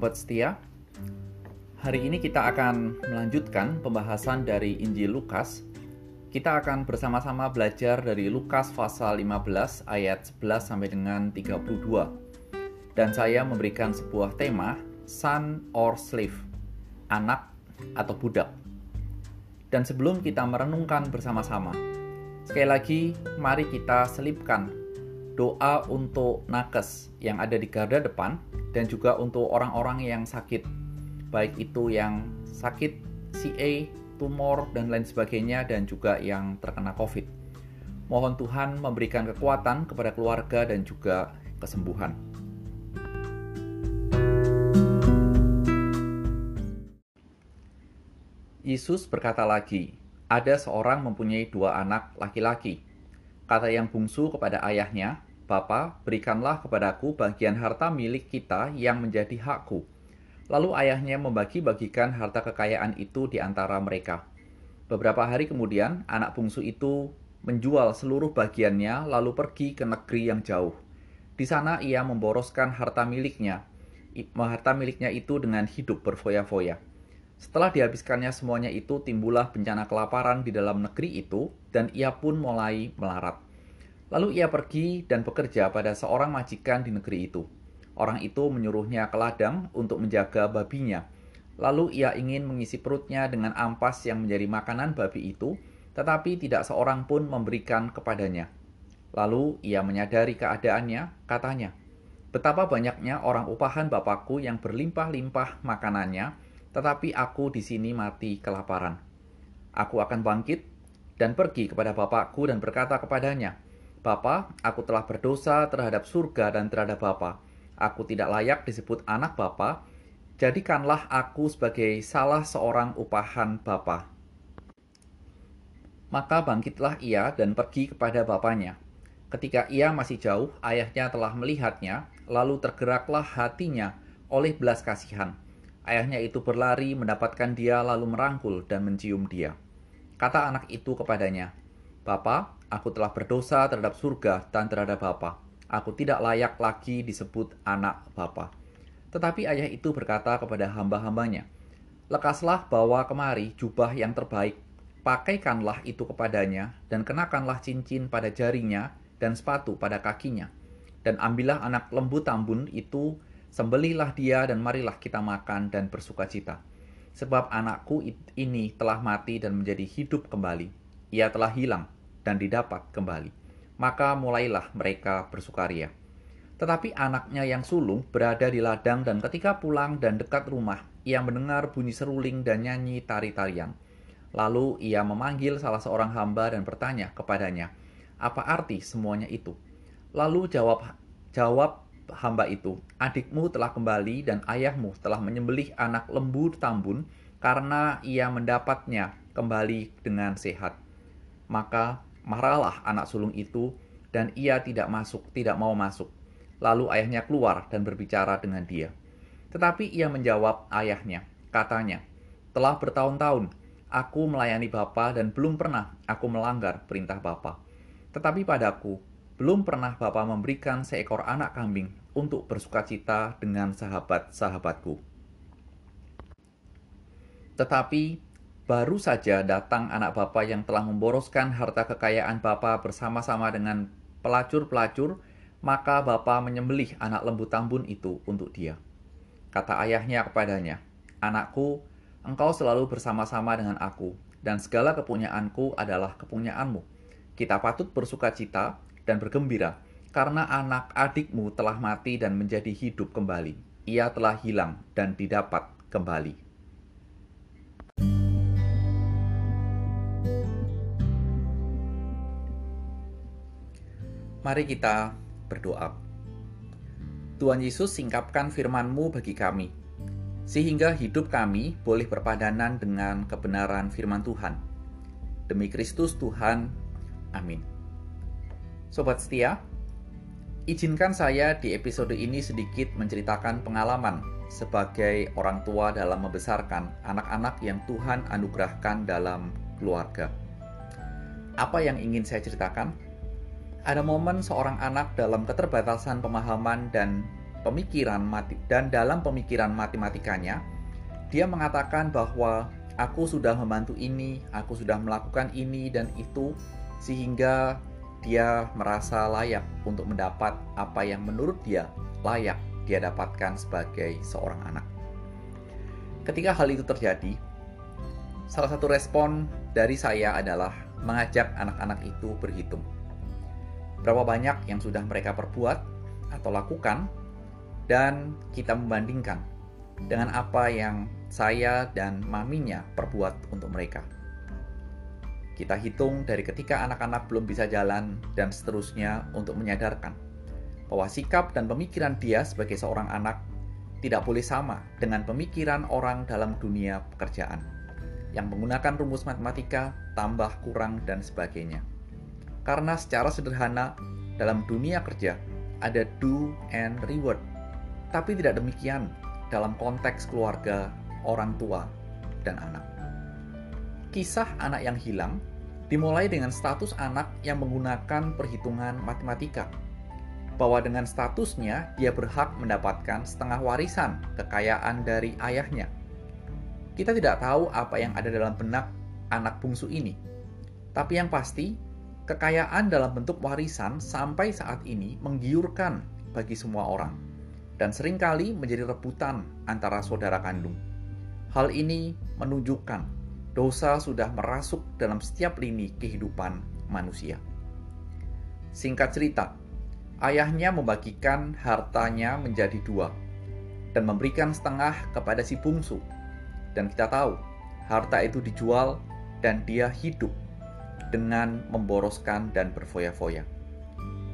Sobat setia, hari ini kita akan melanjutkan pembahasan dari Injil Lukas. Kita akan bersama-sama belajar dari Lukas pasal 15 ayat 11 sampai dengan 32. Dan saya memberikan sebuah tema, son or slave, anak atau budak. Dan sebelum kita merenungkan bersama-sama, sekali lagi mari kita selipkan doa untuk nakes yang ada di garda depan dan juga untuk orang-orang yang sakit, baik itu yang sakit CA, tumor, dan lain sebagainya, dan juga yang terkena COVID. Mohon Tuhan memberikan kekuatan kepada keluarga dan juga kesembuhan. Yesus berkata lagi, "Ada seorang mempunyai dua anak laki-laki. Kata yang bungsu kepada ayahnya, Bapa, berikanlah kepadaku bagian harta milik kita yang menjadi hakku. Lalu ayahnya membagi-bagikan harta kekayaan itu di antara mereka. Beberapa hari kemudian, anak bungsu itu menjual seluruh bagiannya lalu pergi ke negeri yang jauh. Di sana ia memboroskan harta miliknya, harta miliknya itu dengan hidup berfoya-foya. Setelah dihabiskannya semuanya itu, timbullah bencana kelaparan di dalam negeri itu, dan ia pun mulai melarat. Lalu ia pergi dan bekerja pada seorang majikan di negeri itu. Orang itu menyuruhnya ke ladang untuk menjaga babinya. Lalu ia ingin mengisi perutnya dengan ampas yang menjadi makanan babi itu, tetapi tidak seorang pun memberikan kepadanya. Lalu ia menyadari keadaannya, katanya, Betapa banyaknya orang upahan bapakku yang berlimpah-limpah makanannya, tetapi aku di sini mati kelaparan. Aku akan bangkit dan pergi kepada bapakku dan berkata kepadanya, Bapa, aku telah berdosa terhadap surga dan terhadap Bapa. Aku tidak layak disebut anak Bapa. Jadikanlah aku sebagai salah seorang upahan Bapa. Maka bangkitlah ia dan pergi kepada bapaknya. Ketika ia masih jauh, ayahnya telah melihatnya, lalu tergeraklah hatinya oleh belas kasihan. Ayahnya itu berlari mendapatkan dia lalu merangkul dan mencium dia. Kata anak itu kepadanya, Bapa, aku telah berdosa terhadap surga dan terhadap Bapa. Aku tidak layak lagi disebut anak Bapa. Tetapi ayah itu berkata kepada hamba-hambanya, Lekaslah bawa kemari jubah yang terbaik, pakaikanlah itu kepadanya, dan kenakanlah cincin pada jarinya dan sepatu pada kakinya. Dan ambillah anak lembu tambun itu, sembelilah dia dan marilah kita makan dan bersuka cita. Sebab anakku ini telah mati dan menjadi hidup kembali ia telah hilang dan didapat kembali. Maka mulailah mereka bersukaria. Tetapi anaknya yang sulung berada di ladang dan ketika pulang dan dekat rumah, ia mendengar bunyi seruling dan nyanyi tari-tarian. Lalu ia memanggil salah seorang hamba dan bertanya kepadanya, apa arti semuanya itu? Lalu jawab jawab hamba itu, adikmu telah kembali dan ayahmu telah menyembelih anak lembu tambun karena ia mendapatnya kembali dengan sehat maka marahlah anak sulung itu dan ia tidak masuk, tidak mau masuk. Lalu ayahnya keluar dan berbicara dengan dia. Tetapi ia menjawab ayahnya, katanya, telah bertahun-tahun aku melayani Bapa dan belum pernah aku melanggar perintah Bapa. Tetapi padaku, belum pernah Bapa memberikan seekor anak kambing untuk bersuka cita dengan sahabat-sahabatku. Tetapi baru saja datang anak bapak yang telah memboroskan harta kekayaan bapak bersama-sama dengan pelacur-pelacur, maka bapak menyembelih anak lembu tambun itu untuk dia. Kata ayahnya kepadanya, Anakku, engkau selalu bersama-sama dengan aku, dan segala kepunyaanku adalah kepunyaanmu. Kita patut bersuka cita dan bergembira, karena anak adikmu telah mati dan menjadi hidup kembali. Ia telah hilang dan didapat kembali. Mari kita berdoa. Tuhan Yesus singkapkan firman-Mu bagi kami, sehingga hidup kami boleh berpadanan dengan kebenaran firman Tuhan. Demi Kristus Tuhan, amin. Sobat setia, izinkan saya di episode ini sedikit menceritakan pengalaman sebagai orang tua dalam membesarkan anak-anak yang Tuhan anugerahkan dalam keluarga. Apa yang ingin saya ceritakan? ada momen seorang anak dalam keterbatasan pemahaman dan pemikiran mati dan dalam pemikiran matematikanya dia mengatakan bahwa aku sudah membantu ini, aku sudah melakukan ini dan itu sehingga dia merasa layak untuk mendapat apa yang menurut dia layak dia dapatkan sebagai seorang anak. Ketika hal itu terjadi, salah satu respon dari saya adalah mengajak anak-anak itu berhitung. Berapa banyak yang sudah mereka perbuat atau lakukan, dan kita membandingkan dengan apa yang saya dan maminya perbuat untuk mereka. Kita hitung dari ketika anak-anak belum bisa jalan dan seterusnya untuk menyadarkan bahwa sikap dan pemikiran dia sebagai seorang anak tidak boleh sama dengan pemikiran orang dalam dunia pekerjaan yang menggunakan rumus matematika, tambah, kurang, dan sebagainya. Karena secara sederhana, dalam dunia kerja ada do and reward, tapi tidak demikian dalam konteks keluarga, orang tua, dan anak. Kisah anak yang hilang dimulai dengan status anak yang menggunakan perhitungan matematika. Bahwa dengan statusnya, dia berhak mendapatkan setengah warisan kekayaan dari ayahnya. Kita tidak tahu apa yang ada dalam benak anak bungsu ini. Tapi yang pasti, kekayaan dalam bentuk warisan sampai saat ini menggiurkan bagi semua orang dan sering kali menjadi rebutan antara saudara kandung. Hal ini menunjukkan dosa sudah merasuk dalam setiap lini kehidupan manusia. Singkat cerita, ayahnya membagikan hartanya menjadi dua dan memberikan setengah kepada si bungsu. Dan kita tahu, harta itu dijual dan dia hidup dengan memboroskan dan berfoya-foya.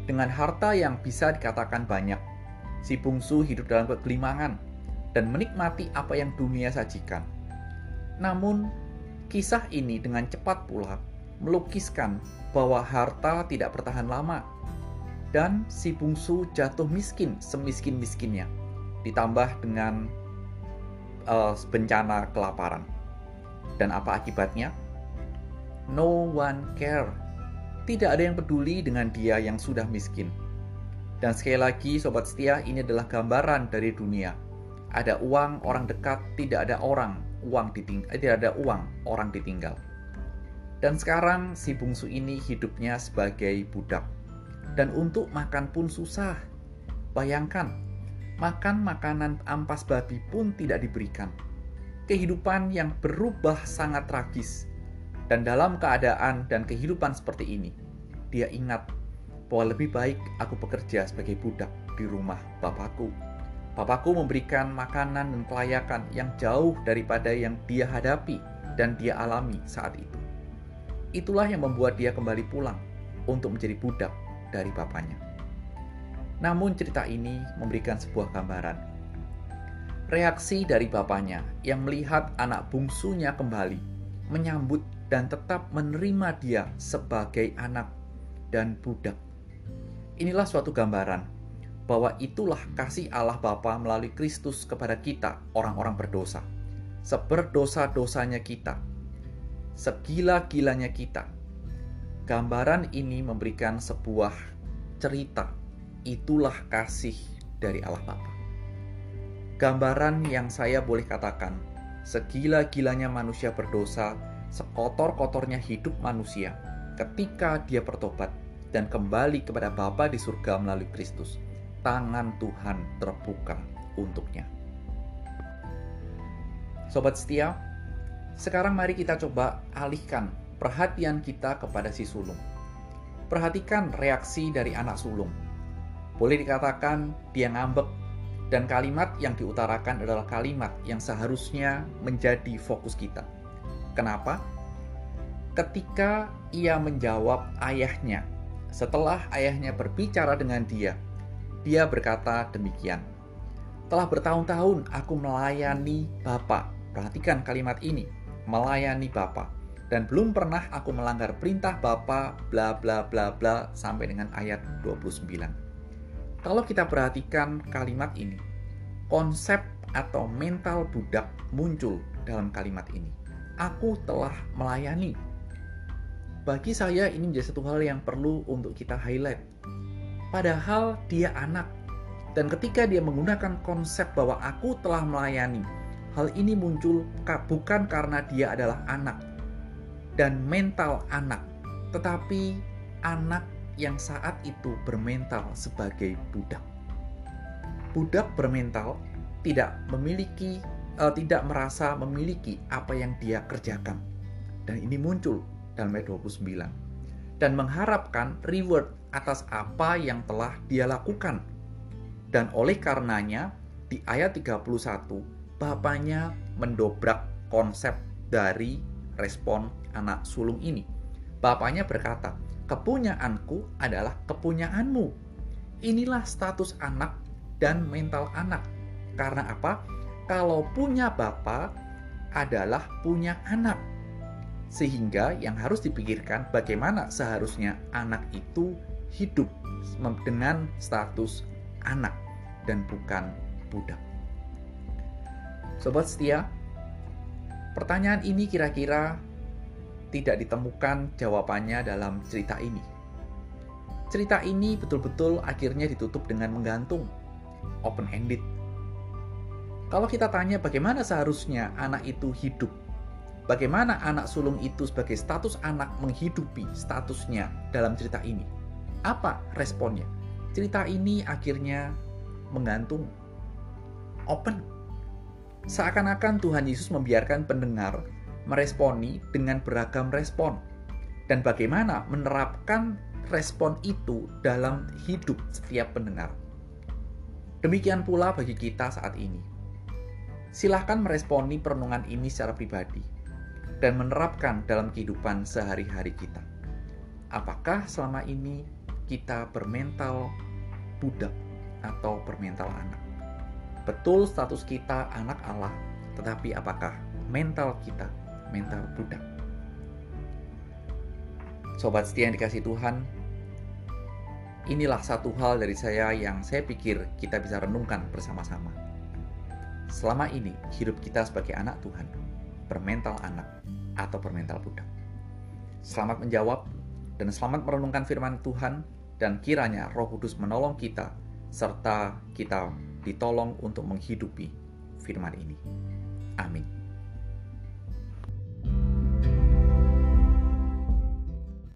Dengan harta yang bisa dikatakan banyak, si bungsu hidup dalam kegelimangan dan menikmati apa yang dunia sajikan. Namun, Kisah ini dengan cepat pula melukiskan bahwa harta tidak bertahan lama dan si bungsu jatuh miskin semiskin-miskinnya ditambah dengan uh, bencana kelaparan. Dan apa akibatnya? No one care. Tidak ada yang peduli dengan dia yang sudah miskin. Dan sekali lagi sobat setia ini adalah gambaran dari dunia. Ada uang orang dekat, tidak ada orang uang ditinggal, eh, tidak ada uang, orang ditinggal. Dan sekarang si bungsu ini hidupnya sebagai budak. Dan untuk makan pun susah. Bayangkan, makan makanan ampas babi pun tidak diberikan. Kehidupan yang berubah sangat tragis. Dan dalam keadaan dan kehidupan seperti ini, dia ingat bahwa lebih baik aku bekerja sebagai budak di rumah bapakku Papaku memberikan makanan dan pelayakan yang jauh daripada yang dia hadapi dan dia alami saat itu. Itulah yang membuat dia kembali pulang untuk menjadi budak dari bapaknya. Namun cerita ini memberikan sebuah gambaran. Reaksi dari bapaknya yang melihat anak bungsunya kembali, menyambut dan tetap menerima dia sebagai anak dan budak. Inilah suatu gambaran bahwa itulah kasih Allah Bapa melalui Kristus kepada kita, orang-orang berdosa. Seberdosa-dosanya kita, segila-gilanya kita. Gambaran ini memberikan sebuah cerita. Itulah kasih dari Allah Bapa. Gambaran yang saya boleh katakan, segila-gilanya manusia berdosa, sekotor-kotornya hidup manusia ketika dia bertobat dan kembali kepada Bapa di surga melalui Kristus tangan Tuhan terbuka untuknya. Sobat setia, sekarang mari kita coba alihkan perhatian kita kepada si sulung. Perhatikan reaksi dari anak sulung. Boleh dikatakan dia ngambek dan kalimat yang diutarakan adalah kalimat yang seharusnya menjadi fokus kita. Kenapa? Ketika ia menjawab ayahnya, setelah ayahnya berbicara dengan dia, dia berkata demikian. Telah bertahun-tahun aku melayani Bapak. Perhatikan kalimat ini, melayani Bapak. Dan belum pernah aku melanggar perintah Bapak, bla bla bla bla, sampai dengan ayat 29. Kalau kita perhatikan kalimat ini, konsep atau mental budak muncul dalam kalimat ini. Aku telah melayani. Bagi saya ini menjadi satu hal yang perlu untuk kita highlight Padahal dia anak. Dan ketika dia menggunakan konsep bahwa aku telah melayani, hal ini muncul bukan karena dia adalah anak dan mental anak, tetapi anak yang saat itu bermental sebagai budak. Budak bermental tidak memiliki uh, tidak merasa memiliki apa yang dia kerjakan. Dan ini muncul dalam ayat 29. Dan mengharapkan reward atas apa yang telah dia lakukan dan oleh karenanya di ayat 31 bapaknya mendobrak konsep dari respon anak sulung ini. Bapaknya berkata, "Kepunyaanku adalah kepunyaanmu." Inilah status anak dan mental anak. Karena apa? Kalau punya bapak adalah punya anak. Sehingga yang harus dipikirkan bagaimana seharusnya anak itu hidup dengan status anak dan bukan budak. Sobat setia, pertanyaan ini kira-kira tidak ditemukan jawabannya dalam cerita ini. Cerita ini betul-betul akhirnya ditutup dengan menggantung, open-ended. Kalau kita tanya bagaimana seharusnya anak itu hidup, bagaimana anak sulung itu sebagai status anak menghidupi statusnya dalam cerita ini, apa responnya? Cerita ini akhirnya menggantung, open. Seakan-akan Tuhan Yesus membiarkan pendengar meresponi dengan beragam respon, dan bagaimana menerapkan respon itu dalam hidup setiap pendengar. Demikian pula bagi kita saat ini. Silahkan meresponi perenungan ini secara pribadi dan menerapkan dalam kehidupan sehari-hari kita. Apakah selama ini kita bermental budak atau bermental anak. Betul status kita anak Allah, tetapi apakah mental kita mental budak? Sobat setia yang dikasih Tuhan, inilah satu hal dari saya yang saya pikir kita bisa renungkan bersama-sama. Selama ini, hidup kita sebagai anak Tuhan, bermental anak atau bermental budak. Selamat menjawab dan selamat merenungkan firman Tuhan dan kiranya Roh Kudus menolong kita serta kita ditolong untuk menghidupi firman ini. Amin.